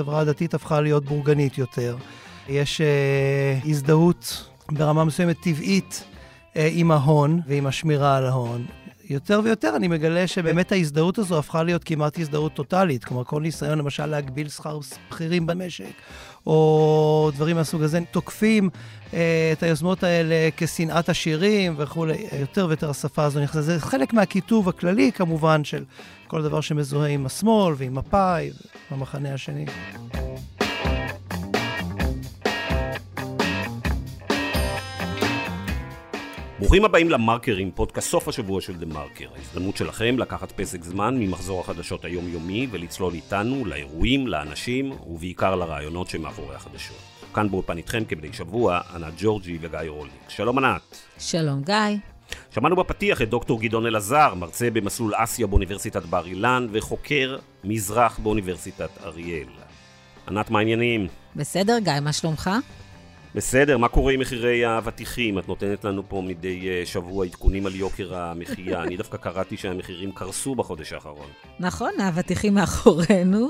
החברה הדתית הפכה להיות בורגנית יותר. יש אה, הזדהות ברמה מסוימת טבעית אה, עם ההון ועם השמירה על ההון. יותר ויותר אני מגלה שבאמת ההזדהות הזו הפכה להיות כמעט הזדהות טוטאלית. כלומר, כל ניסיון למשל להגביל שכר בכירים במשק, או דברים מהסוג הזה, תוקפים אה, את היוזמות האלה כשנאת עשירים וכולי. יותר ויותר השפה הזו נכנסת. זה חלק מהקיטוב הכללי, כמובן, של כל דבר שמזוהה עם השמאל ועם מפא"י והמחנה השני. ברוכים הבאים למרקרים, פודקאסט סוף השבוע של דה מרקר. ההזדמנות שלכם לקחת פסק זמן ממחזור החדשות היומיומי ולצלול איתנו לאירועים, לאנשים ובעיקר לרעיונות שמאחורי החדשות. כאן באולפן איתכם כבדי שבוע, ענת ג'ורג'י וגיא רוליק. שלום ענת. שלום גיא. שמענו בפתיח את דוקטור גדעון אלעזר, מרצה במסלול אסיה באוניברסיטת בר אילן וחוקר מזרח באוניברסיטת אריאל. ענת, מה העניינים? בסדר, גיא, מה שלומך? בסדר, מה קורה עם מחירי האבטיחים? את נותנת לנו פה מדי אה, שבוע עדכונים על יוקר המחיה. אני דווקא קראתי שהמחירים קרסו בחודש האחרון. נכון, האבטיחים מאחורינו.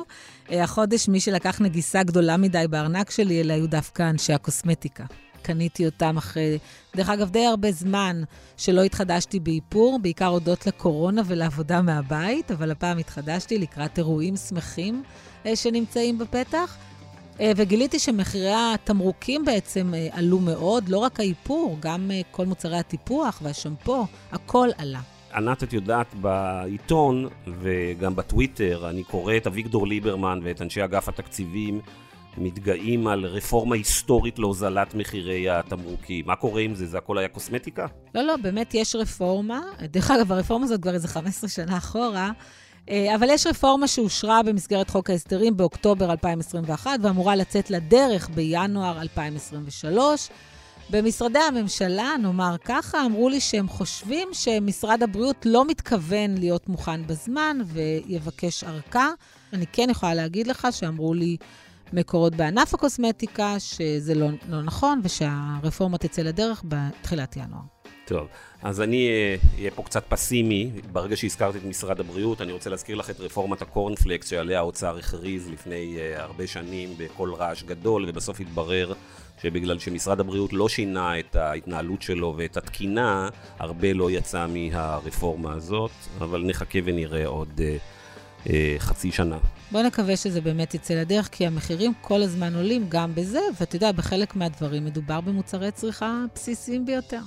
אה, החודש מי שלקח נגיסה גדולה מדי בארנק שלי, אלה היו דווקא אנשי הקוסמטיקה. קניתי אותם אחרי, דרך אגב, די הרבה זמן שלא התחדשתי באיפור, בעיקר הודות לקורונה ולעבודה מהבית, אבל הפעם התחדשתי לקראת אירועים שמחים אה, שנמצאים בפתח. אה, וגיליתי שמחירי התמרוקים בעצם אה, עלו מאוד, לא רק האיפור, גם אה, כל מוצרי הטיפוח והשמפו, הכל עלה. ענת, את יודעת, בעיתון וגם בטוויטר, אני קורא את אביגדור ליברמן ואת אנשי אגף התקציבים מתגאים על רפורמה היסטורית להוזלת מחירי התמרוקים. מה קורה עם זה? זה הכל היה קוסמטיקה? לא, לא, באמת יש רפורמה. דרך אגב, הרפורמה הזאת כבר איזה 15 שנה אחורה. אה, אבל יש רפורמה שאושרה במסגרת חוק ההסדרים באוקטובר 2021 ואמורה לצאת לדרך בינואר 2023. במשרדי הממשלה, נאמר ככה, אמרו לי שהם חושבים שמשרד הבריאות לא מתכוון להיות מוכן בזמן ויבקש ארכה. אני כן יכולה להגיד לך שאמרו לי מקורות בענף הקוסמטיקה שזה לא, לא נכון ושהרפורמה תצא לדרך בתחילת ינואר. טוב, אז אני אהיה אה, פה קצת פסימי. ברגע שהזכרתי את משרד הבריאות, אני רוצה להזכיר לך את רפורמת הקורנפלקס שעליה האוצר הכריז לפני uh, הרבה שנים בקול רעש גדול, ובסוף התברר שבגלל שמשרד הבריאות לא שינה את ההתנהלות שלו ואת התקינה, הרבה לא יצא מהרפורמה הזאת, אבל נחכה ונראה עוד uh, חצי שנה. בוא נקווה שזה באמת יצא לדרך, כי המחירים כל הזמן עולים גם בזה, ואתה יודע, בחלק מהדברים מדובר במוצרי צריכה בסיסיים ביותר.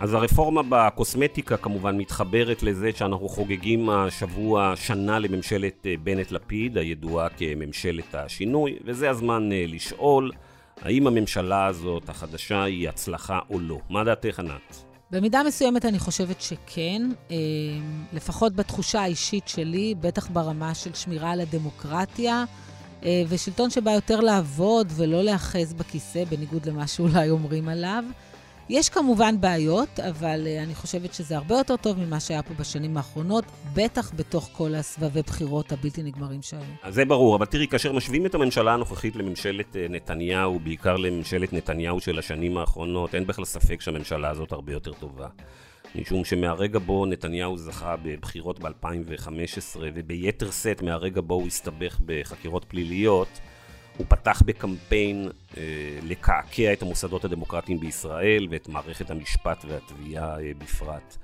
אז הרפורמה בקוסמטיקה כמובן מתחברת לזה שאנחנו חוגגים השבוע שנה לממשלת אה, בנט-לפיד, הידועה כממשלת השינוי, וזה הזמן אה, לשאול האם הממשלה הזאת, החדשה, היא הצלחה או לא. מה דעתך, ענת? במידה מסוימת אני חושבת שכן, אה, לפחות בתחושה האישית שלי, בטח ברמה של שמירה על הדמוקרטיה, ושלטון שבא יותר לעבוד ולא להאחז בכיסא, בניגוד למה שאולי אומרים עליו. יש כמובן בעיות, אבל uh, אני חושבת שזה הרבה יותר טוב ממה שהיה פה בשנים האחרונות, בטח בתוך כל הסבבי בחירות הבלתי נגמרים שהיו. אז זה ברור, אבל תראי, כאשר משווים את הממשלה הנוכחית לממשלת uh, נתניהו, בעיקר לממשלת נתניהו של השנים האחרונות, אין בכלל ספק שהממשלה הזאת הרבה יותר טובה. משום שמהרגע בו נתניהו זכה בבחירות ב-2015, וביתר שאת מהרגע בו הוא הסתבך בחקירות פליליות, הוא פתח בקמפיין אה, לקעקע את המוסדות הדמוקרטיים בישראל ואת מערכת המשפט והתביעה אה, בפרט.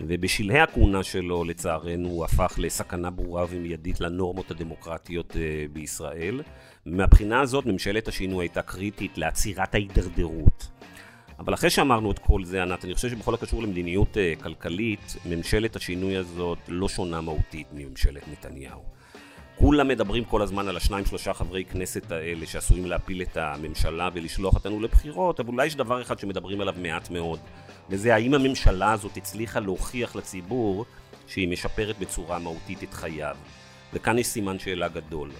ובשלהי הכהונה שלו, לצערנו, הוא הפך לסכנה ברורה ומיידית לנורמות הדמוקרטיות אה, בישראל. מהבחינה הזאת, ממשלת השינוי הייתה קריטית לעצירת ההידרדרות. אבל אחרי שאמרנו את כל זה, ענת, אני חושב שבכל הקשור למדיניות אה, כלכלית, ממשלת השינוי הזאת לא שונה מהותית מממשלת נתניהו. כולם מדברים כל הזמן על השניים שלושה חברי כנסת האלה שעשויים להפיל את הממשלה ולשלוח אותנו לבחירות, אבל אולי יש דבר אחד שמדברים עליו מעט מאוד, וזה האם הממשלה הזאת הצליחה להוכיח לציבור שהיא משפרת בצורה מהותית את חייו. וכאן יש סימן שאלה גדול.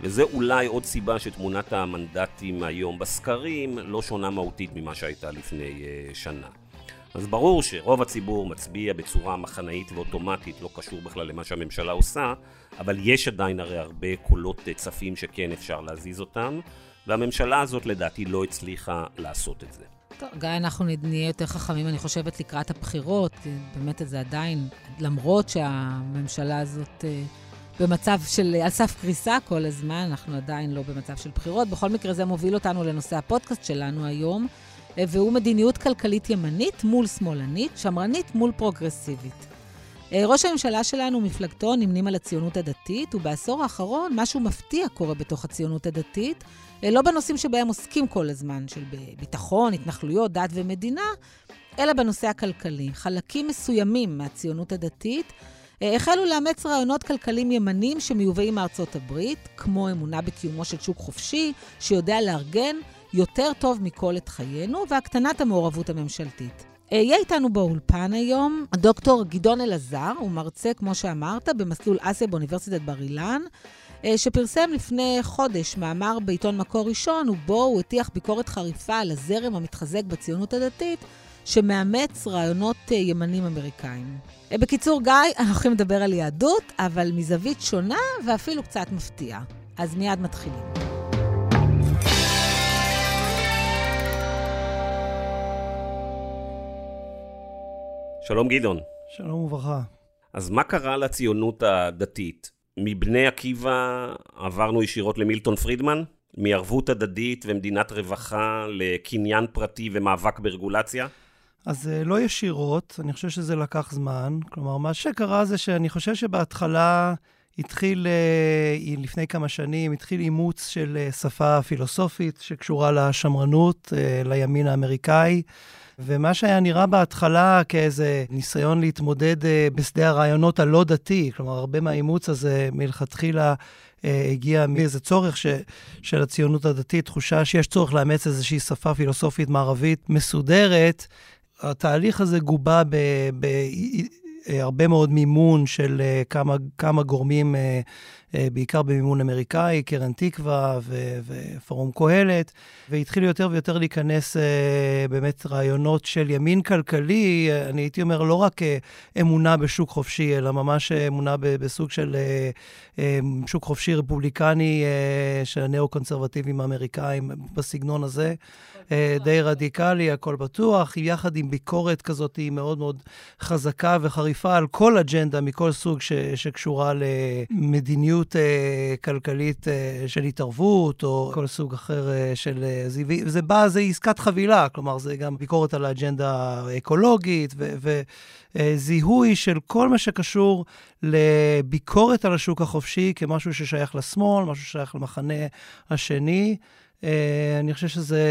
וזה אולי עוד סיבה שתמונת המנדטים היום בסקרים לא שונה מהותית ממה שהייתה לפני uh, שנה. אז ברור שרוב הציבור מצביע בצורה מחנאית ואוטומטית, לא קשור בכלל למה שהממשלה עושה, אבל יש עדיין הרי הרבה קולות צפים שכן אפשר להזיז אותם, והממשלה הזאת לדעתי לא הצליחה לעשות את זה. טוב, גיא, אנחנו נהיה יותר חכמים, אני חושבת, לקראת הבחירות. באמת זה עדיין, למרות שהממשלה הזאת אה, במצב של, על סף קריסה כל הזמן, אנחנו עדיין לא במצב של בחירות. בכל מקרה, זה מוביל אותנו לנושא הפודקאסט שלנו היום, והוא מדיניות כלכלית ימנית מול שמאלנית, שמרנית מול פרוגרסיבית. ראש הממשלה שלנו ומפלגתו נמנים על הציונות הדתית, ובעשור האחרון משהו מפתיע קורה בתוך הציונות הדתית, לא בנושאים שבהם עוסקים כל הזמן, של ביטחון, התנחלויות, דת ומדינה, אלא בנושא הכלכלי. חלקים מסוימים מהציונות הדתית החלו לאמץ רעיונות כלכליים ימניים שמיובאים מארצות הברית, כמו אמונה בקיומו של שוק חופשי, שיודע לארגן יותר טוב מכל את חיינו, והקטנת המעורבות הממשלתית. יהיה איתנו באולפן היום דוקטור גדעון אלעזר, הוא מרצה, כמו שאמרת, במסלול אסיה באוניברסיטת בר אילן, שפרסם לפני חודש מאמר בעיתון מקור ראשון, ובו הוא הטיח ביקורת חריפה על הזרם המתחזק בציונות הדתית, שמאמץ רעיונות ימנים אמריקאים. בקיצור, גיא, אנחנו הולכים לדבר על יהדות, אבל מזווית שונה ואפילו קצת מפתיעה. אז מיד מתחילים. שלום גדעון. שלום וברכה. אז מה קרה לציונות הדתית? מבני עקיבא עברנו ישירות למילטון פרידמן? מערבות הדדית ומדינת רווחה לקניין פרטי ומאבק ברגולציה? אז לא ישירות, אני חושב שזה לקח זמן. כלומר, מה שקרה זה שאני חושב שבהתחלה התחיל, לפני כמה שנים, התחיל אימוץ של שפה פילוסופית שקשורה לשמרנות, לימין האמריקאי. ומה שהיה נראה בהתחלה כאיזה ניסיון להתמודד בשדה הרעיונות הלא דתי, כלומר, הרבה מהאימוץ הזה מלכתחילה הגיע מאיזה צורך ש, של הציונות הדתית, תחושה שיש צורך לאמץ איזושהי שפה פילוסופית מערבית מסודרת. התהליך הזה גובה בהרבה מאוד מימון של כמה, כמה גורמים, בעיקר במימון אמריקאי, קרן תקווה ופורום קהלת, והתחיל יותר ויותר להיכנס באמת רעיונות של ימין כלכלי, אני הייתי אומר לא רק אמונה בשוק חופשי, אלא ממש אמונה בסוג של שוק חופשי רפובליקני של הנאו-קונסרבטיבים האמריקאים, בסגנון הזה. די רדיקלי, הכל בטוח, יחד עם ביקורת כזאת מאוד מאוד חזקה וחריפה על כל אג'נדה מכל סוג ש, שקשורה למדיניות uh, כלכלית uh, של התערבות, או כל סוג אחר uh, של... זה, זה בא, זה עסקת חבילה, כלומר, זה גם ביקורת על האג'נדה האקולוגית, וזיהוי של כל מה שקשור לביקורת על השוק החופשי כמשהו ששייך לשמאל, משהו ששייך למחנה השני. Uh, אני חושב שזה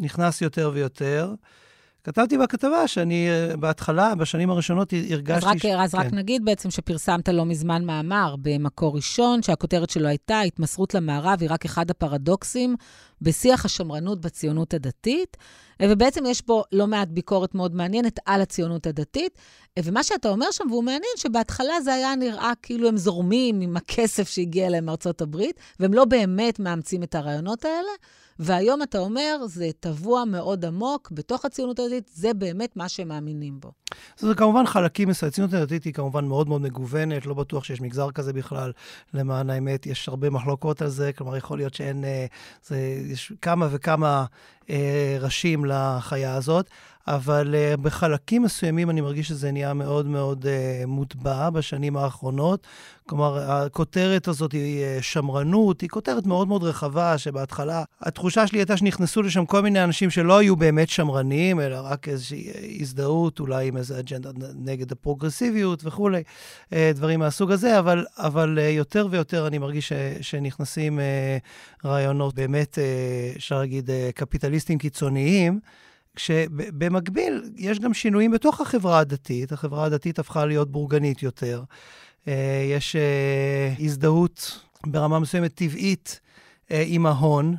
נכנס יותר ויותר. כתבתי בכתבה שאני בהתחלה, בשנים הראשונות, הרגשתי... אז רק, ש... אז כן. רק נגיד בעצם שפרסמת לא מזמן מאמר במקור ראשון, שהכותרת שלו הייתה, התמסרות למערב היא רק אחד הפרדוקסים בשיח השמרנות בציונות הדתית, ובעצם יש פה לא מעט ביקורת מאוד מעניינת על הציונות הדתית, ומה שאתה אומר שם, והוא מעניין, שבהתחלה זה היה נראה כאילו הם זורמים עם הכסף שהגיע אליהם מארצות הברית, והם לא באמת מאמצים את הרעיונות האלה. והיום אתה אומר, זה טבוע מאוד עמוק בתוך הציונות הדתית, זה באמת מה שהם מאמינים בו. זה כמובן חלקים. הציונות הדתית היא כמובן מאוד מאוד מגוונת, לא בטוח שיש מגזר כזה בכלל, למען האמת, יש הרבה מחלוקות על זה, כלומר, יכול להיות שאין, זה, יש כמה וכמה אה, ראשים לחיה הזאת. אבל uh, בחלקים מסוימים אני מרגיש שזה נהיה מאוד מאוד uh, מוטבע בשנים האחרונות. כלומר, הכותרת הזאת היא שמרנות, היא כותרת מאוד מאוד רחבה, שבהתחלה התחושה שלי הייתה שנכנסו לשם כל מיני אנשים שלא היו באמת שמרנים, אלא רק איזושהי הזדהות, אולי עם איזה אג'נדה נגד הפרוגרסיביות וכולי, דברים מהסוג הזה, אבל, אבל יותר ויותר אני מרגיש ש, שנכנסים רעיונות באמת, אפשר להגיד, uh, קפיטליסטים קיצוניים. כשבמקביל יש גם שינויים בתוך החברה הדתית, החברה הדתית הפכה להיות בורגנית יותר. יש הזדהות ברמה מסוימת טבעית עם ההון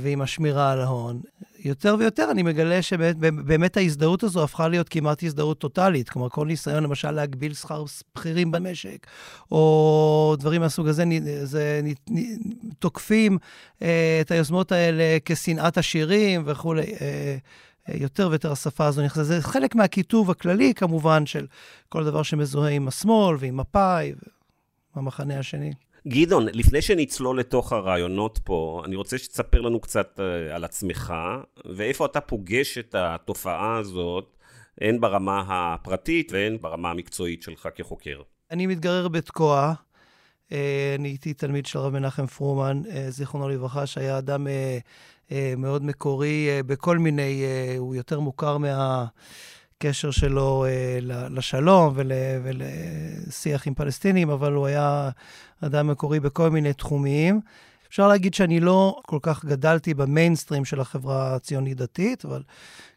ועם השמירה על ההון. יותר ויותר אני מגלה שבאמת ההזדהות הזו הפכה להיות כמעט הזדהות טוטאלית. כלומר, כל ניסיון למשל להגביל שכר בכירים במשק, או דברים מהסוג הזה, זה, תוקפים אה, את היוזמות האלה כשנאת עשירים וכולי. אה, יותר ויותר השפה הזו נכנסת. זה חלק מהכיתוב הכללי, כמובן, של כל דבר שמזוהה עם השמאל ועם מפא"י והמחנה השני. גדעון, לפני שנצלול לתוך הרעיונות פה, אני רוצה שתספר לנו קצת uh, על עצמך, ואיפה אתה פוגש את התופעה הזאת, הן ברמה הפרטית והן ברמה המקצועית שלך כחוקר. אני מתגרר בתקוע. אני הייתי תלמיד של הרב מנחם פרומן, זיכרונו לברכה, שהיה אדם מאוד מקורי בכל מיני, הוא יותר מוכר מהקשר שלו לשלום ול, ולשיח עם פלסטינים, אבל הוא היה אדם מקורי בכל מיני תחומים. אפשר להגיד שאני לא כל כך גדלתי במיינסטרים של החברה הציונית-דתית, אבל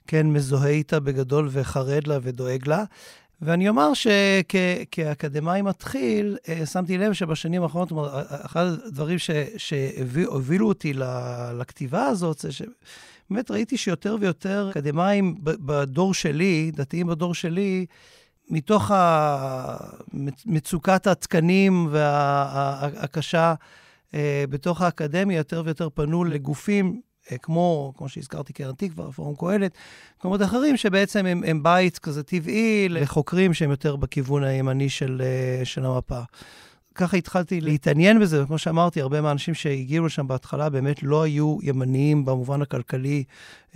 כן מזוהה איתה בגדול וחרד לה ודואג לה. ואני אומר שכאקדמאי מתחיל, אה, שמתי לב שבשנים האחרונות, אחד הדברים שהובילו אותי לכתיבה הזאת, זה שבאמת ראיתי שיותר ויותר אקדמאים בדור שלי, דתיים בדור שלי, מתוך מצוקת התקנים והקשה אה, בתוך האקדמיה, יותר ויותר פנו לגופים אה, כמו, כמו שהזכרתי, קרן תקווה, פורום קהלת, מקומות אחרים, שבעצם הם, הם בית כזה טבעי לחוקרים שהם יותר בכיוון הימני של, אה, של המפה. ככה התחלתי להתעניין בזה, וכמו שאמרתי, הרבה מהאנשים שהגיעו לשם בהתחלה באמת לא היו ימניים במובן הכלכלי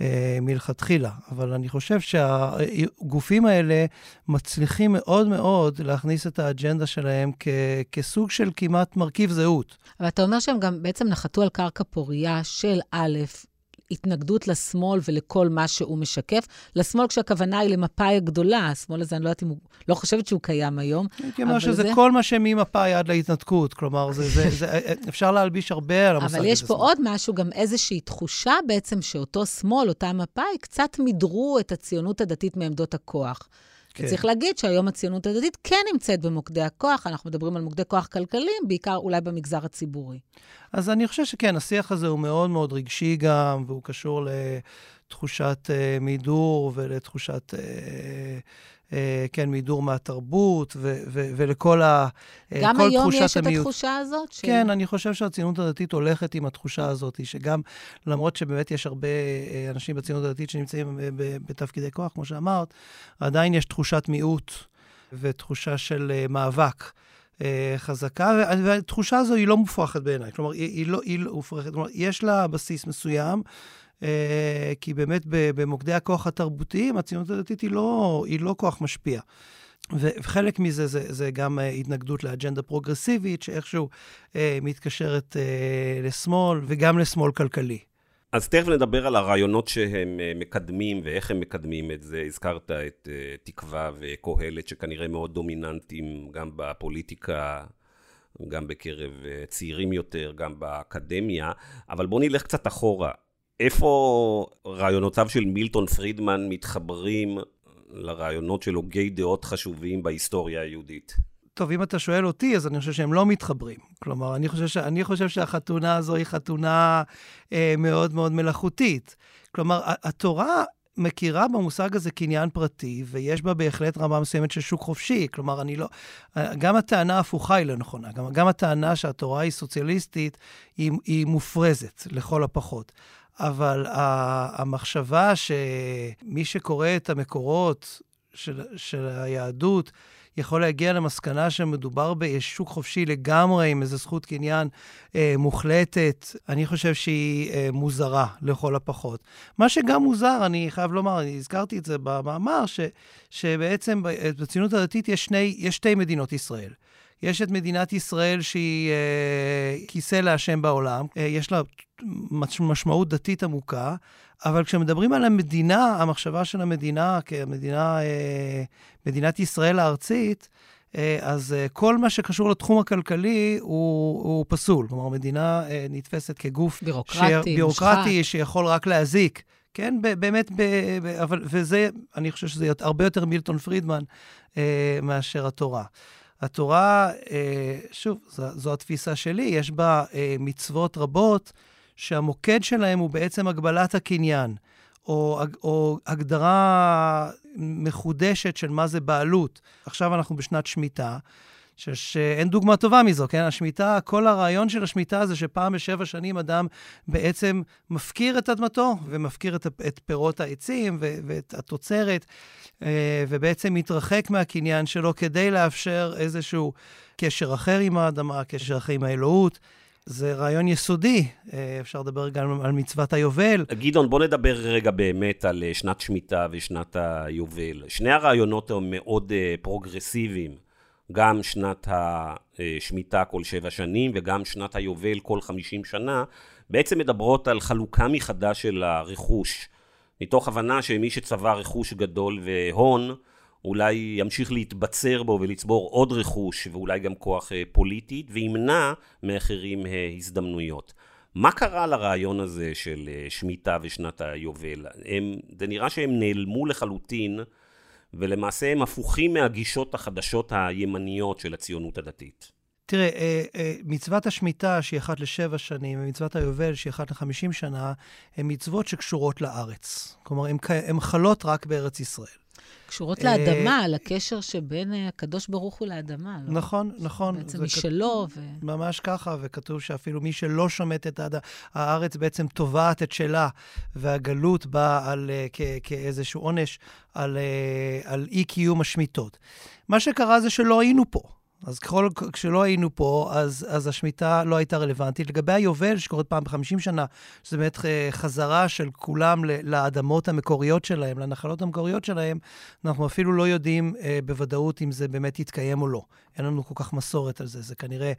אה, מלכתחילה. אבל אני חושב שהגופים האלה מצליחים מאוד מאוד להכניס את האג'נדה שלהם כ- כסוג של כמעט מרכיב זהות. אבל אתה אומר שהם גם בעצם נחתו על קרקע פורייה של א', התנגדות לשמאל ולכל מה שהוא משקף. לשמאל כשהכוונה היא למפאי הגדולה, השמאל הזה, אני לא יודעת אם הוא, לא חושבת שהוא קיים היום. הייתי אומר שזה זה... כל מה שממפאי עד להתנתקות, כלומר, זה, זה, זה, אפשר להלביש הרבה על המושג הזה. אבל יש פה שמאל. עוד משהו, גם איזושהי תחושה בעצם שאותו שמאל, אותה מפאי, קצת מידרו את הציונות הדתית מעמדות הכוח. כן. וצריך להגיד שהיום הציונות הדתית כן נמצאת במוקדי הכוח, אנחנו מדברים על מוקדי כוח כלכליים, בעיקר אולי במגזר הציבורי. אז אני חושב שכן, השיח הזה הוא מאוד מאוד רגשי גם, והוא קשור לתחושת uh, מידור ולתחושת... Uh, אה, כן, מידור מהתרבות ו- ו- ולכל ה... אה, גם היום יש המיעוט. את התחושה הזאת? ש... כן, אני חושב שהציונות הדתית הולכת עם התחושה הזאת, שגם, למרות שבאמת יש הרבה אה, אנשים בציונות הדתית שנמצאים בתפקידי כוח, כמו שאמרת, עדיין יש תחושת מיעוט ותחושה של מאבק. חזקה, והתחושה הזו היא לא מופרכת בעיניי. כלומר, היא, היא לא, היא לא מופרכת. כלומר, יש לה בסיס מסוים, אה, כי באמת במוקדי הכוח התרבותיים, הציונות הדתית היא לא, היא לא כוח משפיע. וחלק מזה זה, זה גם אה, התנגדות לאג'נדה פרוגרסיבית, שאיכשהו אה, מתקשרת אה, לשמאל, וגם לשמאל כלכלי. אז תכף נדבר על הרעיונות שהם אה, מקדמים ואיך הם מקדמים את זה. הזכרת את תקווה וקהלת, שכנראה מאוד דומיננטיים גם בפוליטיקה, גם בקרב צעירים יותר, גם באקדמיה, אבל בואו נלך קצת אחורה. איפה רעיונותיו של מילטון פרידמן מתחברים לרעיונות של הוגי דעות חשובים בהיסטוריה היהודית? טוב, אם אתה שואל אותי, אז אני חושב שהם לא מתחברים. כלומר, אני חושב, ש... אני חושב שהחתונה הזו היא חתונה אה, מאוד מאוד מלאכותית. כלומר, התורה מכירה במושג הזה קניין פרטי, ויש בה בהחלט רמה מסוימת של שוק חופשי. כלומר, אני לא... גם הטענה ההפוכה היא לא נכונה. גם, גם הטענה שהתורה היא סוציאליסטית, היא, היא מופרזת, לכל הפחות. אבל המחשבה שמי שקורא את המקורות של, של היהדות, יכול להגיע למסקנה שמדובר בשוק חופשי לגמרי, עם איזו זכות קניין אה, מוחלטת, אני חושב שהיא אה, מוזרה לכל הפחות. מה שגם מוזר, אני חייב לומר, אני הזכרתי את זה במאמר, ש, שבעצם בציונות הדתית יש, שני, יש שתי מדינות ישראל. יש את מדינת ישראל שהיא אה, כיסא להשם בעולם, אה, יש לה משמעות דתית עמוקה, אבל כשמדברים על המדינה, המחשבה של המדינה כמדינה, אה, מדינת ישראל הארצית, אה, אז אה, כל מה שקשור לתחום הכלכלי הוא, הוא פסול. כלומר, המדינה אה, נתפסת כגוף בירוקרטי, ש... בירוקרטי שיכול רק להזיק. כן, באמת, ב, ב, אבל, וזה, אני חושב שזה הרבה יותר מילטון פרידמן אה, מאשר התורה. התורה, אה, שוב, זו, זו התפיסה שלי, יש בה אה, מצוות רבות שהמוקד שלהם הוא בעצם הגבלת הקניין, או, או הגדרה מחודשת של מה זה בעלות. עכשיו אנחנו בשנת שמיטה. שאין דוגמה טובה מזו, כן? השמיטה, כל הרעיון של השמיטה זה שפעם בשבע שנים אדם בעצם מפקיר את אדמתו ומפקיר את, את פירות העצים ו, ואת התוצרת, אה, ובעצם מתרחק מהקניין שלו כדי לאפשר איזשהו קשר אחר עם האדמה, קשר אחר עם האלוהות. זה רעיון יסודי, אה, אפשר לדבר גם על מצוות היובל. גדעון, בוא נדבר רגע באמת על אה, שנת שמיטה ושנת היובל. שני הרעיונות הם מאוד פרוגרסיביים. גם שנת השמיטה כל שבע שנים וגם שנת היובל כל חמישים שנה, בעצם מדברות על חלוקה מחדש של הרכוש, מתוך הבנה שמי שצבר רכוש גדול והון, אולי ימשיך להתבצר בו ולצבור עוד רכוש ואולי גם כוח אה, פוליטית, וימנע מאחרים אה, הזדמנויות. מה קרה לרעיון הזה של אה, שמיטה ושנת היובל? הם, זה נראה שהם נעלמו לחלוטין, ולמעשה הם הפוכים מהגישות החדשות הימניות של הציונות הדתית. תראה, מצוות השמיטה, שהיא אחת לשבע שנים, ומצוות היובל, שהיא אחת לחמישים שנה, הן מצוות שקשורות לארץ. כלומר, הן חלות רק בארץ ישראל. קשורות לאדמה, לקשר שבין אה, הקדוש ברוך הוא לאדמה. לא? נכון, נכון. בעצם משלו. ו... ממש ככה, וכתוב שאפילו מי שלא שומט את האדמה, הארץ בעצם תובעת את שלה, והגלות באה על, אה, כ, כאיזשהו עונש על, אה, על אי-קיום השמיטות. מה שקרה זה שלא היינו פה. אז ככל, כשלא היינו פה, אז, אז השמיטה לא הייתה רלוונטית. לגבי היובל, שקורית פעם ב-50 שנה, שזה באמת אה, חזרה של כולם לאדמות המקוריות שלהם, לנחלות המקוריות שלהם, אנחנו אפילו לא יודעים אה, בוודאות אם זה באמת יתקיים או לא. אין לנו כל כך מסורת על זה. זה כנראה,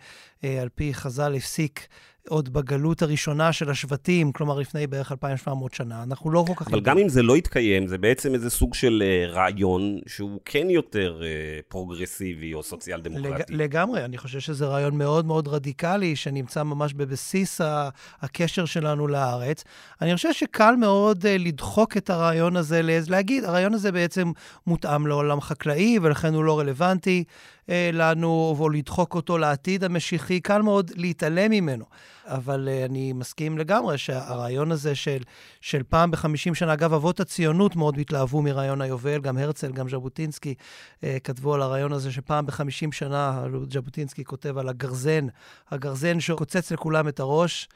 אה, על פי חז"ל, הפסיק עוד בגלות הראשונה של השבטים, כלומר לפני בערך 2,700 שנה. אנחנו לא כל כך... אבל גם אם זה לא יתקיים, זה בעצם איזה סוג של אה, רעיון שהוא כן יותר אה, פרוגרסיבי או סוציאל דמוקרטי. לג, לגמרי, אני חושב שזה רעיון מאוד מאוד רדיקלי, שנמצא ממש בבסיס ה, הקשר שלנו לארץ. אני חושב שקל מאוד uh, לדחוק את הרעיון הזה, להגיד, הרעיון הזה בעצם מותאם לעולם חקלאי, ולכן הוא לא רלוונטי. אה, לנו, או לדחוק אותו לעתיד המשיחי, קל מאוד להתעלם ממנו. אבל uh, אני מסכים לגמרי שהרעיון הזה של, של פעם בחמישים שנה, אגב, אבות הציונות מאוד התלהבו מרעיון היובל, גם הרצל, גם ז'בוטינסקי uh, כתבו על הרעיון הזה שפעם בחמישים שנה, ז'בוטינסקי כותב על הגרזן, הגרזן שקוצץ לכולם את הראש.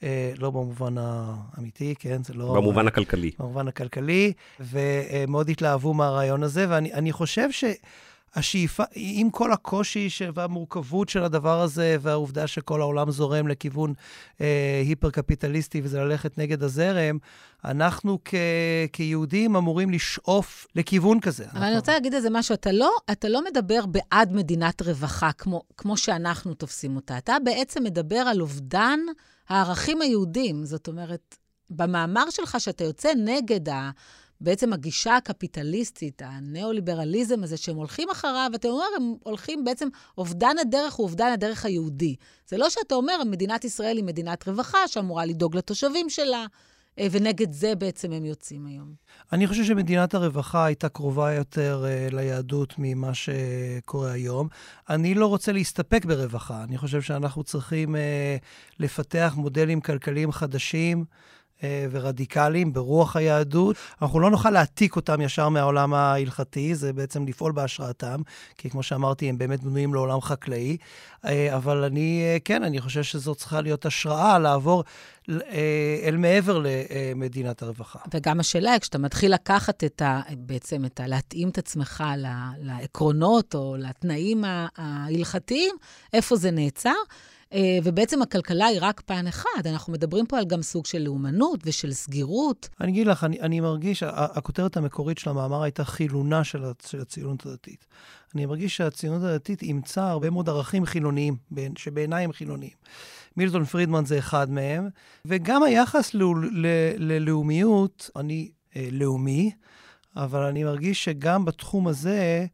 Uh, לא במובן האמיתי, כן? זה לא... במובן הכלכלי. במובן הכלכלי, ומאוד התלהבו מהרעיון הזה, ואני חושב ש... השאיפה, עם כל הקושי והמורכבות של הדבר הזה, והעובדה שכל העולם זורם לכיוון אה, היפר-קפיטליסטי וזה ללכת נגד הזרם, אנחנו כ- כיהודים אמורים לשאוף לכיוון כזה. אבל אנחנו... אני רוצה להגיד איזה משהו, אתה לא, אתה לא מדבר בעד מדינת רווחה כמו, כמו שאנחנו תופסים אותה, אתה בעצם מדבר על אובדן הערכים היהודים. זאת אומרת, במאמר שלך, שאתה יוצא נגד ה... בעצם הגישה הקפיטליסטית, הניאו-ליברליזם הזה, שהם הולכים אחריו, אתה אומר, הם הולכים בעצם, אובדן הדרך הוא אובדן הדרך היהודי. זה לא שאתה אומר, מדינת ישראל היא מדינת רווחה שאמורה לדאוג לתושבים שלה, אה, ונגד זה בעצם הם יוצאים היום. אני חושב שמדינת הרווחה הייתה קרובה יותר uh, ליהדות ממה שקורה היום. אני לא רוצה להסתפק ברווחה. אני חושב שאנחנו צריכים uh, לפתח מודלים כלכליים חדשים. אה, ורדיקליים ברוח היהדות. אנחנו לא נוכל להעתיק אותם ישר מהעולם ההלכתי, זה בעצם לפעול בהשראתם, כי כמו שאמרתי, הם באמת בנויים לעולם חקלאי. אה, אבל אני, אה, כן, אני חושב שזו צריכה להיות השראה לעבור אל מעבר למדינת הרווחה. וגם השאלה, כשאתה מתחיל לקחת את ה... בעצם את ה... להתאים את עצמך לעקרונות או לתנאים ההלכתיים, איפה זה נעצר? אה, ובעצם הכלכלה היא רק פן אחד. אנחנו מדברים פה על גם סוג של לאומנות ושל סגירות. אני אגיד לך, אני, אני מרגיש, הכותרת המקורית של המאמר הייתה חילונה של, של הציונות הדתית. אני מרגיש שהציונות הדתית אימצה הרבה מאוד ערכים חילוניים, שבעיניי הם חילוניים. מילטון פרידמן זה אחד מהם, וגם היחס ללאומיות, אני אה, לאומי, אבל אני מרגיש שגם בתחום הזה,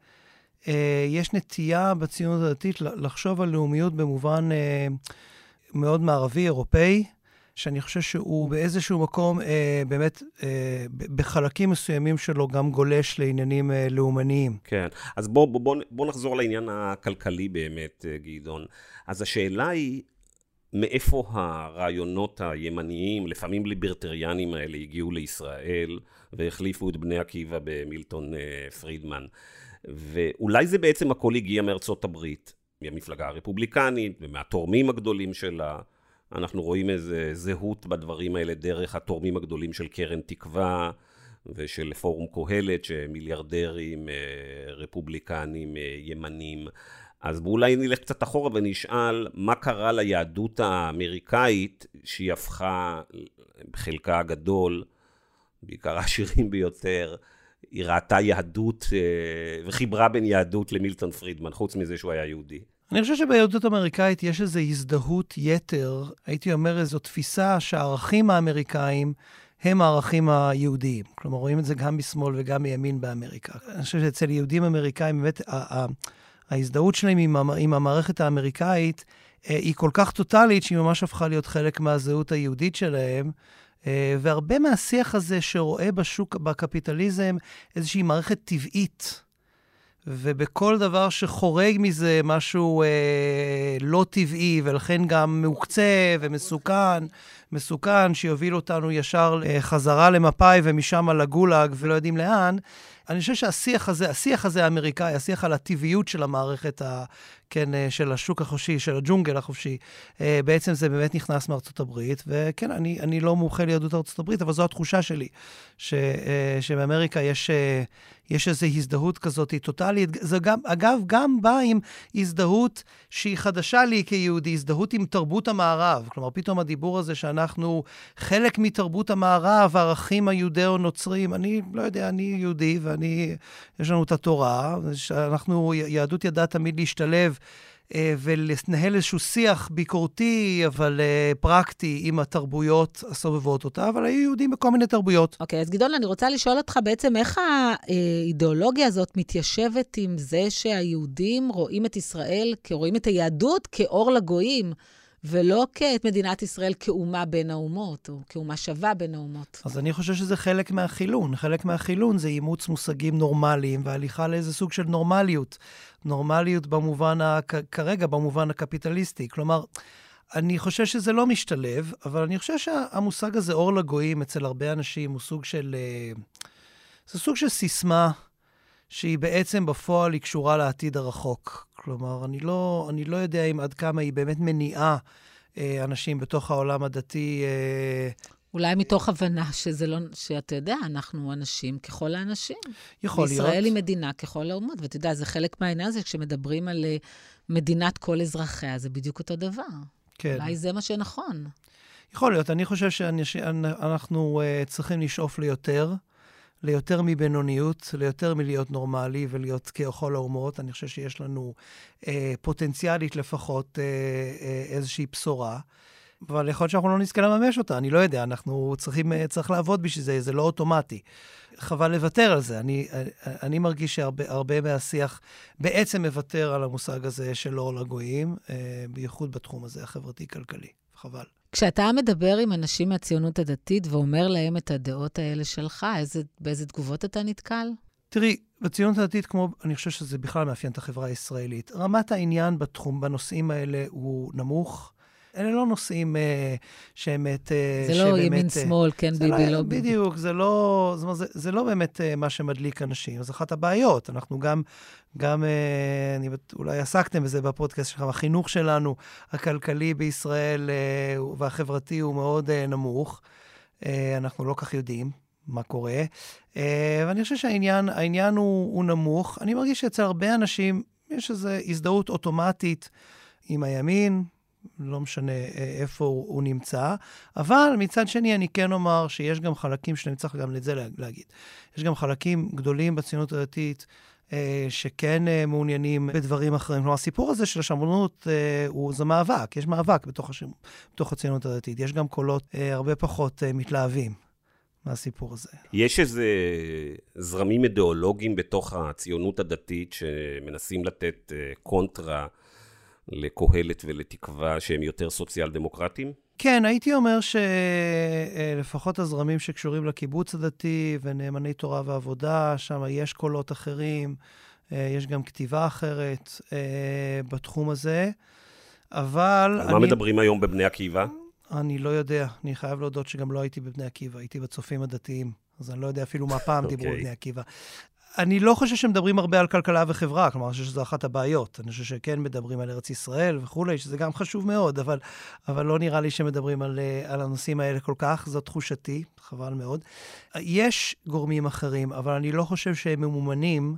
יש נטייה בציונות הדתית לחשוב על לאומיות במובן אה, מאוד מערבי, אירופאי, שאני חושב שהוא באיזשהו מקום, אה, באמת, אה, בחלקים מסוימים שלו, גם גולש לעניינים אה, לאומניים. כן, אז בואו בוא, בוא, בוא נחזור לעניין הכלכלי באמת, אה, גדעון. אז השאלה היא, מאיפה הרעיונות הימניים, לפעמים ליברטריאנים האלה, הגיעו לישראל והחליפו את בני עקיבא במילטון אה, פרידמן. ואולי זה בעצם הכל הגיע מארצות הברית, מהמפלגה הרפובליקנית ומהתורמים הגדולים שלה. אנחנו רואים איזה זהות בדברים האלה דרך התורמים הגדולים של קרן תקווה ושל פורום קהלת, שמיליארדרים, אה, רפובליקנים, אה, ימנים. אז אולי נלך קצת אחורה ונשאל מה קרה ליהדות האמריקאית שהיא הפכה בחלקה הגדול, בעיקר העשירים ביותר, היא ראתה יהדות וחיברה בין יהדות למילטון פרידמן, חוץ מזה שהוא היה יהודי. אני חושב שביהדות אמריקאית יש איזו הזדהות יתר, הייתי אומר איזו תפיסה שהערכים האמריקאים הם הערכים היהודיים. כלומר, רואים את זה גם משמאל וגם מימין באמריקה. אני חושב שאצל יהודים אמריקאים, באמת, ההזדהות שלהם עם, עם המערכת האמריקאית אה, היא כל כך טוטאלית, שהיא ממש הפכה להיות חלק מהזהות היהודית שלהם. אה, והרבה מהשיח הזה שרואה בשוק, בקפיטליזם, איזושהי מערכת טבעית. ובכל דבר שחורג מזה משהו אה, לא טבעי, ולכן גם מעוקצה ומסוכן, מסוכן, שיוביל אותנו ישר אה, חזרה למפא"י ומשם לגולאג ולא יודעים לאן, אני חושב שהשיח הזה, השיח הזה האמריקאי, השיח על הטבעיות של המערכת, כן, אה, של השוק החופשי, של הג'ונגל החופשי, אה, בעצם זה באמת נכנס מארצות הברית. וכן, אני, אני לא מומחה ליהדות ארצות הברית, אבל זו התחושה שלי, ש, שבאמריקה יש... יש איזו הזדהות כזאת טוטאלית. זה גם, אגב, גם בא עם הזדהות שהיא חדשה לי כיהודי, הזדהות עם תרבות המערב. כלומר, פתאום הדיבור הזה שאנחנו חלק מתרבות המערב, הערכים היהודאו-נוצרים. אני לא יודע, אני יהודי ואני, יש לנו את התורה, שאנחנו, יהדות ידעה תמיד להשתלב. אה, ולנהל איזשהו שיח ביקורתי, אבל אה, פרקטי, עם התרבויות הסובבות אותה, אבל היו יהודים בכל מיני תרבויות. אוקיי, okay, אז גדעון, אני רוצה לשאול אותך בעצם איך האידיאולוגיה הזאת מתיישבת עם זה שהיהודים רואים את ישראל, רואים את היהדות כאור לגויים. ולא כאת מדינת ישראל כאומה בין האומות, או כאומה שווה בין האומות. אז אני חושב שזה חלק מהחילון. חלק מהחילון זה אימוץ מושגים נורמליים והליכה לאיזה סוג של נורמליות. נורמליות במובן, ה... כרגע במובן הקפיטליסטי. כלומר, אני חושב שזה לא משתלב, אבל אני חושב שהמושג הזה, אור לגויים, אצל הרבה אנשים הוא סוג של... אה, זה סוג של סיסמה שהיא בעצם בפועל היא קשורה לעתיד הרחוק. כלומר, אני לא, אני לא יודע אם עד כמה היא באמת מניעה אה, אנשים בתוך העולם הדתי. אה, אולי מתוך הבנה שזה לא, שאתה יודע, אנחנו אנשים ככל האנשים. יכול להיות. ישראל היא מדינה ככל האומות, ואתה יודע, זה חלק מהעניין הזה, כשמדברים על אה, מדינת כל אזרחיה, זה בדיוק אותו דבר. כן. אולי זה מה שנכון. יכול להיות. אני חושב שאנחנו uh, צריכים לשאוף ליותר. ליותר מבינוניות, ליותר מלהיות נורמלי ולהיות ככל האומות. אני חושב שיש לנו אה, פוטנציאלית לפחות אה, אה, איזושהי בשורה. אבל יכול להיות שאנחנו לא נזכה לממש אותה, אני לא יודע, אנחנו צריכים, אה, צריך לעבוד בשביל זה, זה לא אוטומטי. חבל לוותר על זה. אני, אה, אני מרגיש שהרבה מהשיח בעצם מוותר על המושג הזה של אור לגויים, אה, בייחוד בתחום הזה, החברתי-כלכלי. חבל. כשאתה מדבר עם אנשים מהציונות הדתית ואומר להם את הדעות האלה שלך, איזה, באיזה תגובות אתה נתקל? תראי, בציונות הדתית, כמו, אני חושב שזה בכלל מאפיין את החברה הישראלית, רמת העניין בתחום, בנושאים האלה הוא נמוך. אלה לא נושאים אה, שהם... אה, זה לא שבאמת, ימין-שמאל, אה, כן ביבי, לא, לא ביבי. בדיוק, זה לא, זה, זה לא באמת אה, מה שמדליק אנשים. זו אחת הבעיות. אנחנו גם, גם אה, אני, אולי עסקתם בזה בפודקאסט שלכם, החינוך שלנו, הכלכלי בישראל אה, והחברתי הוא מאוד אה, נמוך. אה, אנחנו לא כך יודעים. מה קורה. Uh, ואני חושב שהעניין הוא, הוא נמוך. אני מרגיש שאצל הרבה אנשים יש איזו הזדהות אוטומטית עם הימין, לא משנה אה, איפה הוא, הוא נמצא, אבל מצד שני אני כן אומר שיש גם חלקים, שאני צריך גם את זה להגיד, יש גם חלקים גדולים בציונות הדתית, אה, שכן אה, מעוניינים בדברים אחרים. כלומר, הסיפור הזה של השמרנות הוא, זה מאבק, יש מאבק בתוך, השמ... בתוך הציונות הדתית. יש גם קולות הרבה פחות מתלהבים מהסיפור הזה. יש איזה זרמים אידיאולוגיים בתוך הציונות הדתית שמנסים לתת קונטרה לקהלת ולתקווה שהם יותר סוציאל דמוקרטיים? כן, הייתי אומר שלפחות הזרמים שקשורים לקיבוץ הדתי ונאמני תורה ועבודה, שם יש קולות אחרים, אה, יש גם כתיבה אחרת אה, בתחום הזה, אבל... על מה מדברים היום בבני עקיבא? אני לא יודע. אני חייב להודות שגם לא הייתי בבני עקיבא, הייתי בצופים הדתיים. אז אני לא יודע אפילו מה פעם okay. דיברו אוקיי. בבני עקיבא. אני לא חושב שמדברים הרבה על כלכלה וחברה, כלומר, אני חושב שזו אחת הבעיות. אני חושב שכן מדברים על ארץ ישראל וכולי, שזה גם חשוב מאוד, אבל, אבל לא נראה לי שמדברים על, אה, על הנושאים האלה כל כך, זו תחושתי, חבל מאוד. יש גורמים אחרים, אבל אני לא חושב שהם ממומנים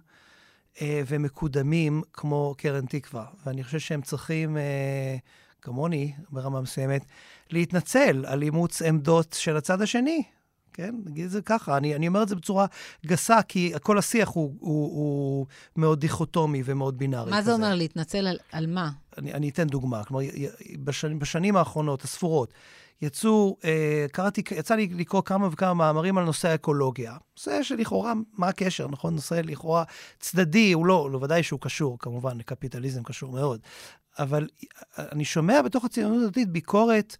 אה, ומקודמים כמו קרן תקווה. ואני חושב שהם צריכים, אה, כמוני, ברמה מסוימת, להתנצל על אימוץ עמדות של הצד השני. כן? נגיד את זה ככה. אני, אני אומר את זה בצורה גסה, כי כל השיח הוא, הוא, הוא מאוד דיכוטומי ומאוד בינארי. מה כזה. זה אומר להתנצל על, על מה? אני, אני אתן דוגמה. כלומר, בשנים, בשנים האחרונות, הספורות, יצאו, אה, קראתי, יצא לי לקרוא כמה וכמה מאמרים על נושא האקולוגיה. נושא שלכאורה, מה הקשר, נכון? נושא לכאורה צדדי, הוא לא, לא ודאי שהוא קשור, כמובן, לקפיטליזם קשור מאוד. אבל אני שומע בתוך הציונות הדתית ביקורת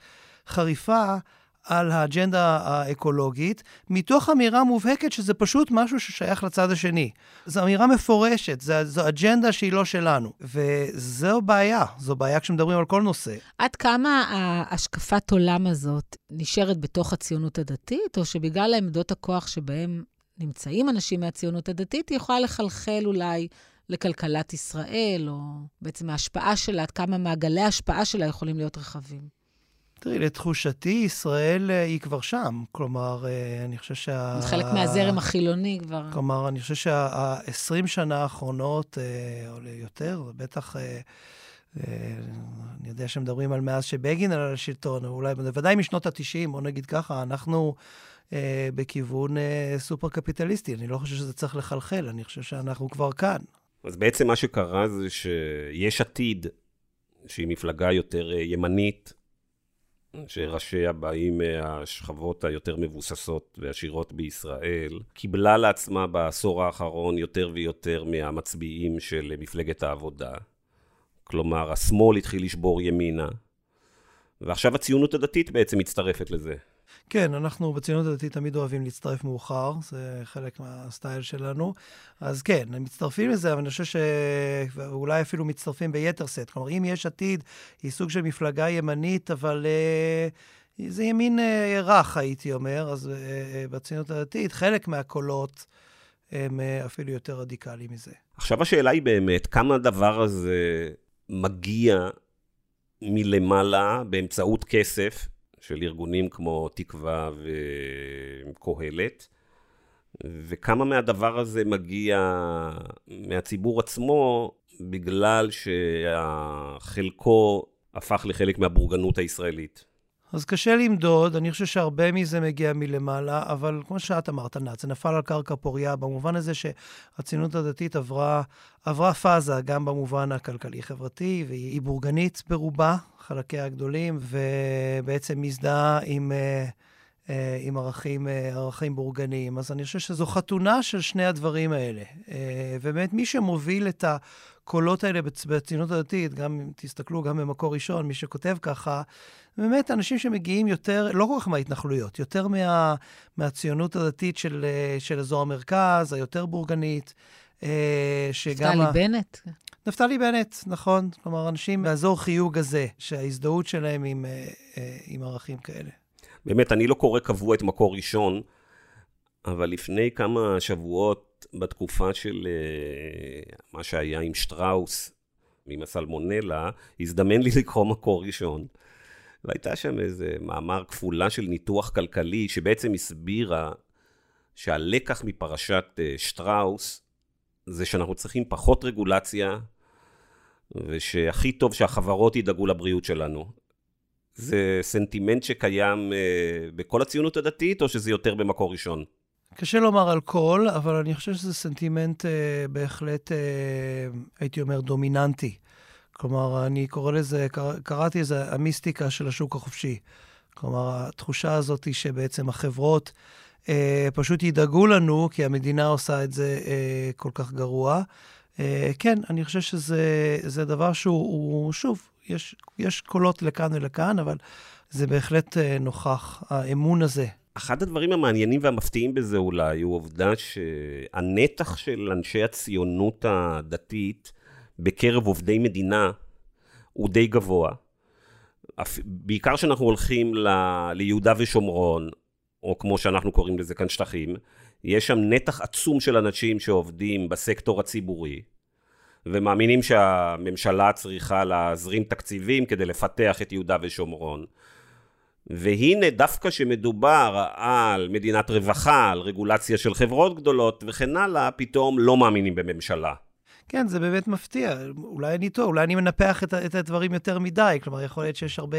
חריפה על האג'נדה האקולוגית, מתוך אמירה מובהקת שזה פשוט משהו ששייך לצד השני. זו אמירה מפורשת, זו, זו אג'נדה שהיא לא שלנו. וזו בעיה, זו בעיה כשמדברים על כל נושא. עד כמה השקפת עולם הזאת נשארת בתוך הציונות הדתית, או שבגלל עמדות הכוח שבהם נמצאים אנשים מהציונות הדתית, היא יכולה לחלחל אולי לכלכלת ישראל, או בעצם ההשפעה שלה, עד כמה מעגלי ההשפעה שלה יכולים להיות רחבים? תראי, לתחושתי, ישראל אה, היא כבר שם. כלומר, אה, אני חושב שה... חלק מהזרם החילוני כבר. כלומר, אני חושב שה-20 שנה האחרונות, אה, או יותר, בטח... אני יודע שמדברים על מאז שבגין על השלטון, אולי, בוודאי משנות ה-90, בוא נגיד ככה, אנחנו אה, בכיוון אה, סופר-קפיטליסטי. אני לא חושב שזה צריך לחלחל, אני חושב שאנחנו כבר כאן. אז בעצם מה שקרה זה שיש עתיד, שהיא מפלגה יותר ימנית, שראשיה באים מהשכבות היותר מבוססות ועשירות בישראל, קיבלה לעצמה בעשור האחרון יותר ויותר מהמצביעים של מפלגת העבודה. כלומר, השמאל התחיל לשבור ימינה, ועכשיו הציונות הדתית בעצם מצטרפת לזה. כן, אנחנו בציונות הדתית תמיד אוהבים להצטרף מאוחר, זה חלק מהסטייל שלנו. אז כן, הם מצטרפים לזה, אבל אני חושב שאולי אפילו מצטרפים ביתר שאת. כלומר, אם יש עתיד, היא סוג של מפלגה ימנית, אבל uh, זה ימין uh, רך, הייתי אומר, אז uh, uh, בציונות הדתית, חלק מהקולות הם uh, אפילו יותר רדיקליים מזה. עכשיו השאלה היא באמת, כמה הדבר הזה מגיע מלמעלה באמצעות כסף, של ארגונים כמו תקווה וקהלת, וכמה מהדבר הזה מגיע מהציבור עצמו בגלל שחלקו הפך לחלק מהבורגנות הישראלית. אז קשה למדוד, אני חושב שהרבה מזה מגיע מלמעלה, אבל כמו שאת אמרת, נת, זה נפל על קרקע פוריה, במובן הזה שהציונות הדתית עברה, עברה פאזה, גם במובן הכלכלי-חברתי, והיא בורגנית ברובה, חלקיה הגדולים, ובעצם מזדהה עם... uh, עם ערכים, uh, ערכים בורגניים. אז אני חושב שזו חתונה של שני הדברים האלה. ובאמת, מי שמוביל את הקולות האלה בציונות הדתית, גם אם תסתכלו, גם במקור ראשון, מי שכותב ככה, באמת אנשים שמגיעים יותר, לא כל כך מההתנחלויות, יותר מה, מהציונות הדתית של, של אזור המרכז, היותר בורגנית. שגם... נפתלי ה... בנט. נפתלי בנט, נכון. כלומר, אנשים באזור חיוג הזה, שההזדהות שלהם עם, אה, אה, עם ערכים כאלה. באמת, אני לא קורא קבוע את מקור ראשון, אבל לפני כמה שבועות, בתקופה של אה, מה שהיה עם שטראוס, עם הסלמונלה, הזדמן לי לקרוא מקור ראשון. והייתה שם איזה מאמר כפולה של ניתוח כלכלי, שבעצם הסבירה שהלקח מפרשת שטראוס זה שאנחנו צריכים פחות רגולציה, ושהכי טוב שהחברות ידאגו לבריאות שלנו. זה סנטימנט שקיים uh, בכל הציונות הדתית, או שזה יותר במקור ראשון? קשה לומר על כל, אבל אני חושב שזה סנטימנט uh, בהחלט, uh, הייתי אומר, דומיננטי. כלומר, אני קורא לזה, קרא, קראתי לזה המיסטיקה של השוק החופשי. כלומר, התחושה הזאת היא שבעצם החברות אה, פשוט ידאגו לנו, כי המדינה עושה את זה אה, כל כך גרוע. אה, כן, אני חושב שזה דבר שהוא, שוב, יש, יש קולות לכאן ולכאן, אבל זה בהחלט אה, נוכח, האמון הזה. אחד הדברים המעניינים והמפתיעים בזה אולי, הוא העובדה שהנתח של אנשי הציונות הדתית בקרב עובדי מדינה הוא די גבוה. בעיקר כשאנחנו הולכים ל... ליהודה ושומרון, או כמו שאנחנו קוראים לזה כאן שטחים, יש שם נתח עצום של אנשים שעובדים בסקטור הציבורי, ומאמינים שהממשלה צריכה להזרים תקציבים כדי לפתח את יהודה ושומרון. והנה, דווקא שמדובר על מדינת רווחה, על רגולציה של חברות גדולות וכן הלאה, פתאום לא מאמינים בממשלה. כן, זה באמת מפתיע. אולי אני טועה, אולי אני מנפח את, את הדברים יותר מדי. כלומר, יכול להיות שיש הרבה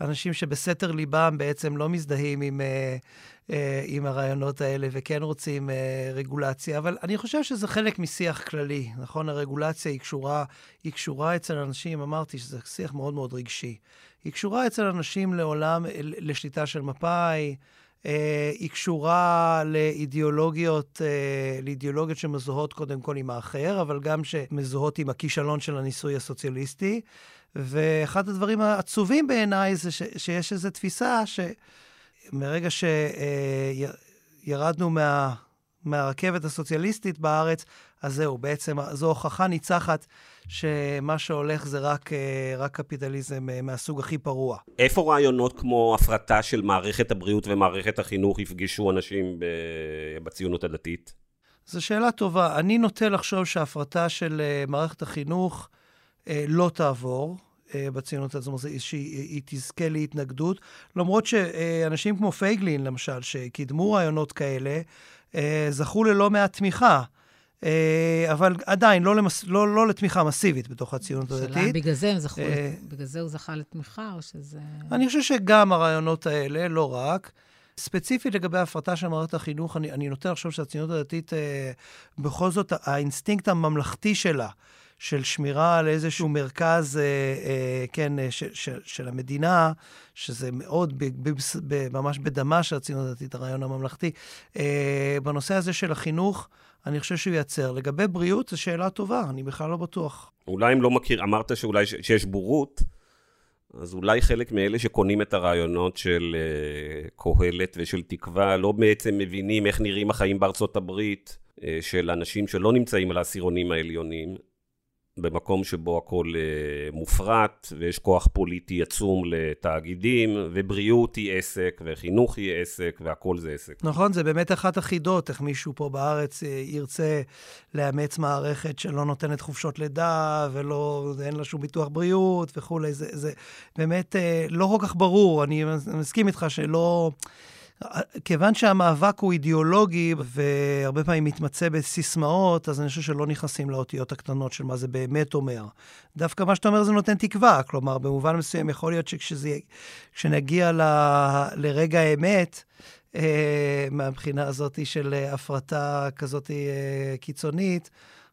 אנשים שבסתר ליבם בעצם לא מזדהים עם, אה, אה, עם הרעיונות האלה וכן רוצים אה, רגולציה, אבל אני חושב שזה חלק משיח כללי, נכון? הרגולציה היא קשורה, היא קשורה אצל אנשים, אמרתי שזה שיח מאוד מאוד רגשי. היא קשורה אצל אנשים לעולם, לשליטה של מפא"י, היא קשורה לאידיאולוגיות, אה, לאידיאולוגיות שמזוהות קודם כל עם האחר, אבל גם שמזוהות עם הכישלון של הניסוי הסוציאליסטי. ואחד הדברים העצובים בעיניי זה ש, שיש איזו תפיסה שמרגע שירדנו מה, מהרכבת הסוציאליסטית בארץ, אז זהו, בעצם זו הוכחה ניצחת שמה שהולך זה רק, אה, רק קפיטליזם אה, מהסוג הכי פרוע. איפה רעיונות כמו הפרטה של מערכת הבריאות ומערכת החינוך יפגשו אנשים בציונות הדתית? זו שאלה טובה. אני נוטה לחשוב שההפרטה של אה, מערכת החינוך לא תעבור. בציונות הזאת, זאת אומרת, שהיא תזכה להתנגדות, למרות שאנשים כמו פייגלין, למשל, שקידמו רעיונות כאלה, זכו ללא מעט תמיכה. אה, אבל עדיין לא, למס... לא, לא לתמיכה מסיבית בתוך הציונות הדתית. שאלה בגלל זה הם זכו, אה, בגלל זה הוא זכה לתמיכה, או שזה... אני חושב שגם הרעיונות האלה, לא רק. ספציפית לגבי ההפרטה של מערכת החינוך, אני, אני נוטה לחשוב שהציונות הדתית, אה, בכל זאת, האינסטינקט הממלכתי שלה, של שמירה על איזשהו מרכז, אה, אה, כן, אה, ש, ש, של המדינה, שזה מאוד, ב, ב, ב, ממש בדמה של הציונות הדתית, הרעיון הממלכתי. אה, בנושא הזה של החינוך, אני חושב שהוא ייצר. לגבי בריאות, זו שאלה טובה, אני בכלל לא בטוח. אולי אם לא מכיר, אמרת שאולי שיש בורות, אז אולי חלק מאלה שקונים את הרעיונות של אה, קהלת ושל תקווה, לא בעצם מבינים איך נראים החיים בארצות הברית, אה, של אנשים שלא נמצאים על העשירונים העליונים, במקום שבו הכל uh, מופרט, ויש כוח פוליטי עצום לתאגידים, ובריאות היא עסק, וחינוך היא עסק, והכל זה עסק. נכון, זה באמת אחת החידות, איך מישהו פה בארץ uh, ירצה לאמץ מערכת שלא נותנת חופשות לידה, ואין לה שום ביטוח בריאות וכולי. זה, זה באמת uh, לא כל כך ברור, אני מסכים איתך שלא... כיוון שהמאבק הוא אידיאולוגי והרבה פעמים מתמצא בסיסמאות, אז אני חושב שלא נכנסים לאותיות הקטנות של מה זה באמת אומר. דווקא מה שאתה אומר זה נותן תקווה. כלומר, במובן מסוים יכול להיות שכשנגיע ל, לרגע האמת, אה, מהבחינה הזאת של הפרטה כזאת אה, קיצונית,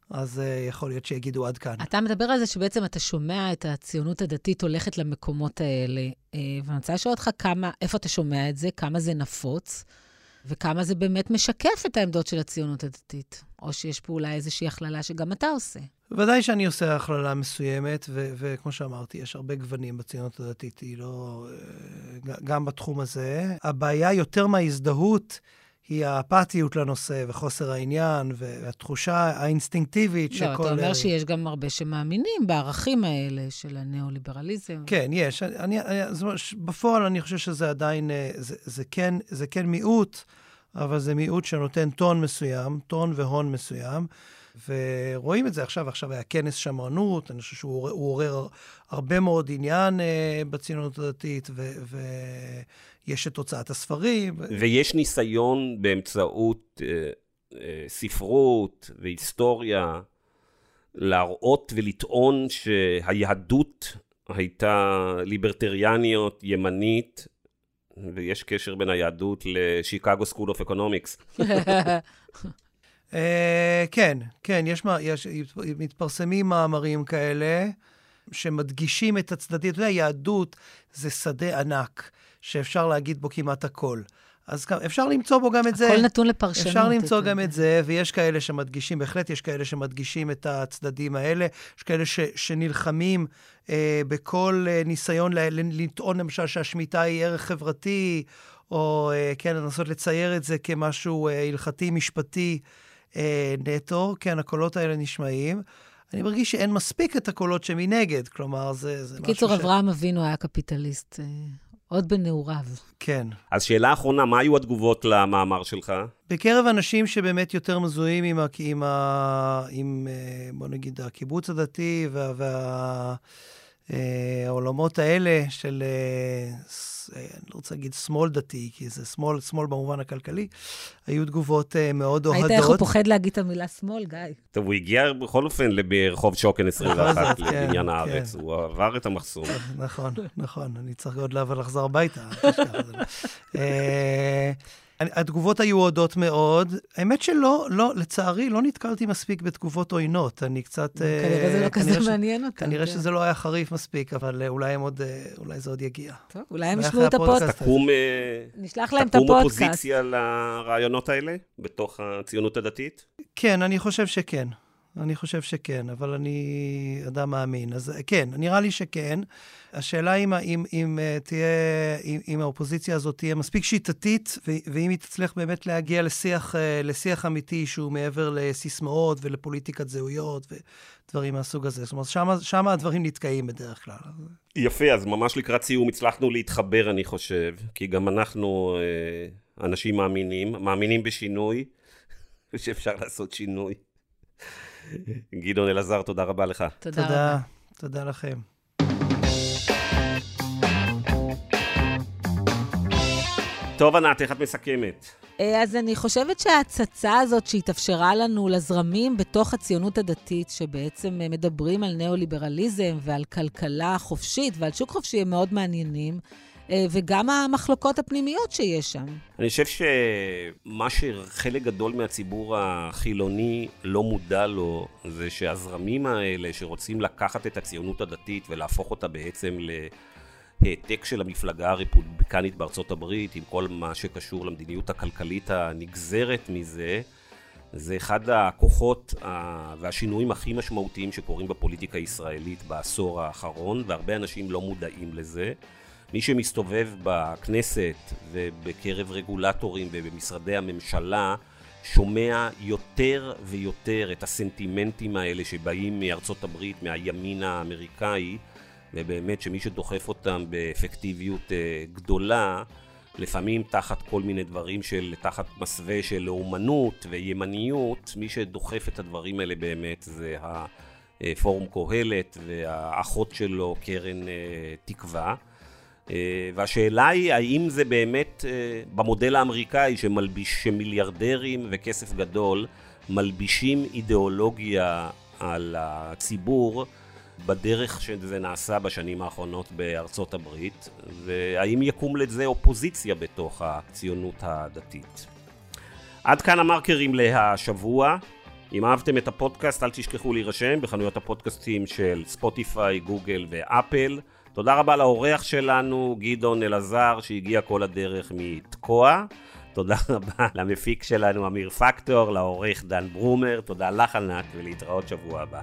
אז uh, יכול להיות שיגידו עד כאן. אתה מדבר על זה שבעצם אתה שומע את הציונות הדתית הולכת למקומות האלה, uh, ואני רוצה לשאול אותך כמה, איפה אתה שומע את זה, כמה זה נפוץ, וכמה זה באמת משקף את העמדות של הציונות הדתית, או שיש פה אולי איזושהי הכללה שגם אתה עושה. ודאי שאני עושה הכללה מסוימת, ו- וכמו שאמרתי, יש הרבה גוונים בציונות הדתית, היא לא... אה, גם בתחום הזה. הבעיה יותר מההזדהות, היא האפתיות לנושא וחוסר העניין והתחושה האינסטינקטיבית לא, שכל... לא, אתה אומר שיש גם הרבה שמאמינים בערכים האלה של הניאו-ליברליזם. כן, יש. אני, אני, זאת בפועל אני חושב שזה עדיין, אה, זה, זה, כן, זה כן מיעוט, אבל זה מיעוט שנותן טון מסוים, טון והון מסוים. ורואים את זה עכשיו, עכשיו היה כנס שמרנות, אני חושב שהוא עורר הרבה מאוד עניין uh, בציונות הדתית, ויש את הוצאת הספרים. ויש ניסיון באמצעות uh, uh, ספרות והיסטוריה להראות ולטעון שהיהדות הייתה ליברטריאנית, ימנית, ויש קשר בין היהדות ל Chicago School of Economics. כן, כן, יש, יש, מתפרסמים מאמרים כאלה שמדגישים את הצדדים. אתה יודע, יהדות זה שדה ענק, שאפשר להגיד בו כמעט הכל. אז אפשר למצוא בו גם את זה. הכל נתון לפרשנות. אפשר למצוא גם את זה, ויש כאלה שמדגישים, בהחלט יש כאלה שמדגישים את הצדדים האלה. יש כאלה ש, שנלחמים אה, בכל אה, ניסיון לטעון, למשל, שהשמיטה היא ערך חברתי, או אה, כן, לנסות לצייר את זה כמשהו אה, הלכתי, משפטי. אה, נטו, כן, הקולות האלה נשמעים. אני מרגיש שאין מספיק את הקולות שמנגד, כלומר, זה, זה משהו ש... בקיצור, אברהם אבינו היה קפיטליסט, אה, עוד בנעוריו. כן. אז שאלה אחרונה, מה היו התגובות למאמר שלך? בקרב אנשים שבאמת יותר מזוהים עם, ה, עם, ה, עם אה, בוא נגיד, הקיבוץ הדתי וה... וה העולמות האלה של, אני לא רוצה להגיד שמאל דתי, כי זה שמאל, שמאל במובן הכלכלי, היו תגובות מאוד אוהדות. היית איך הוא פוחד להגיד את המילה שמאל, גיא? טוב, הוא הגיע בכל אופן ברחוב שוקן 21 לבניין הארץ, הוא עבר את המחסום. נכון, נכון, אני צריך עוד לחזור הביתה. התגובות היו אוהדות מאוד. האמת שלא, לא, לצערי, לא נתקלתי מספיק בתגובות עוינות. אני קצת... כנראה זה לא כזה מעניין אותם. כנראה שזה לא היה חריף מספיק, אבל אולי הם עוד, אולי זה עוד יגיע. טוב, אולי הם ישמעו את הפודקאסט. תקום, נשלח להם את הפודקאסט. תקום אופוזיציה לרעיונות האלה, בתוך הציונות הדתית? כן, אני חושב שכן. אני חושב שכן, אבל אני אדם מאמין. אז כן, נראה לי שכן. השאלה אם, אם, אם, תהיה, אם, אם האופוזיציה הזאת תהיה מספיק שיטתית, ואם היא תצליח באמת להגיע לשיח, לשיח אמיתי שהוא מעבר לסיסמאות ולפוליטיקת זהויות ודברים מהסוג הזה. זאת אומרת, שמה הדברים נתקעים בדרך כלל. יפה, אז ממש לקראת סיום הצלחנו להתחבר, אני חושב, כי גם אנחנו אנשים מאמינים, מאמינים בשינוי, ושאפשר לעשות שינוי. גדעון אלעזר, תודה רבה לך. תודה תודה, רבה. תודה לכם. טוב, ענת, איך את מסכמת? אז אני חושבת שההצצה הזאת שהתאפשרה לנו לזרמים בתוך הציונות הדתית, שבעצם מדברים על ניאו-ליברליזם ועל כלכלה חופשית ועל שוק חופשי, הם מאוד מעניינים. וגם המחלוקות הפנימיות שיש שם. אני חושב שמה שחלק גדול מהציבור החילוני לא מודע לו, זה שהזרמים האלה שרוצים לקחת את הציונות הדתית ולהפוך אותה בעצם להעתק של המפלגה הרפובליקנית בארצות הברית, עם כל מה שקשור למדיניות הכלכלית הנגזרת מזה, זה אחד הכוחות והשינויים הכי משמעותיים שקורים בפוליטיקה הישראלית בעשור האחרון, והרבה אנשים לא מודעים לזה. מי שמסתובב בכנסת ובקרב רגולטורים ובמשרדי הממשלה שומע יותר ויותר את הסנטימנטים האלה שבאים מארצות הברית, מהימין האמריקאי ובאמת שמי שדוחף אותם באפקטיביות גדולה לפעמים תחת כל מיני דברים של, תחת מסווה של לאומנות וימניות, מי שדוחף את הדברים האלה באמת זה הפורום קהלת והאחות שלו קרן תקווה והשאלה היא האם זה באמת במודל האמריקאי שמלביש, שמיליארדרים וכסף גדול מלבישים אידיאולוגיה על הציבור בדרך שזה נעשה בשנים האחרונות בארצות הברית והאם יקום לזה אופוזיציה בתוך הציונות הדתית. עד כאן המרקרים להשבוע. אם אהבתם את הפודקאסט אל תשכחו להירשם בחנויות הפודקאסטים של ספוטיפיי, גוגל ואפל. תודה רבה לאורח שלנו, גדעון אלעזר, שהגיע כל הדרך מתקוע. תודה רבה למפיק שלנו, אמיר פקטור, לעורך דן ברומר. תודה לך, ענת, ולהתראות שבוע הבא.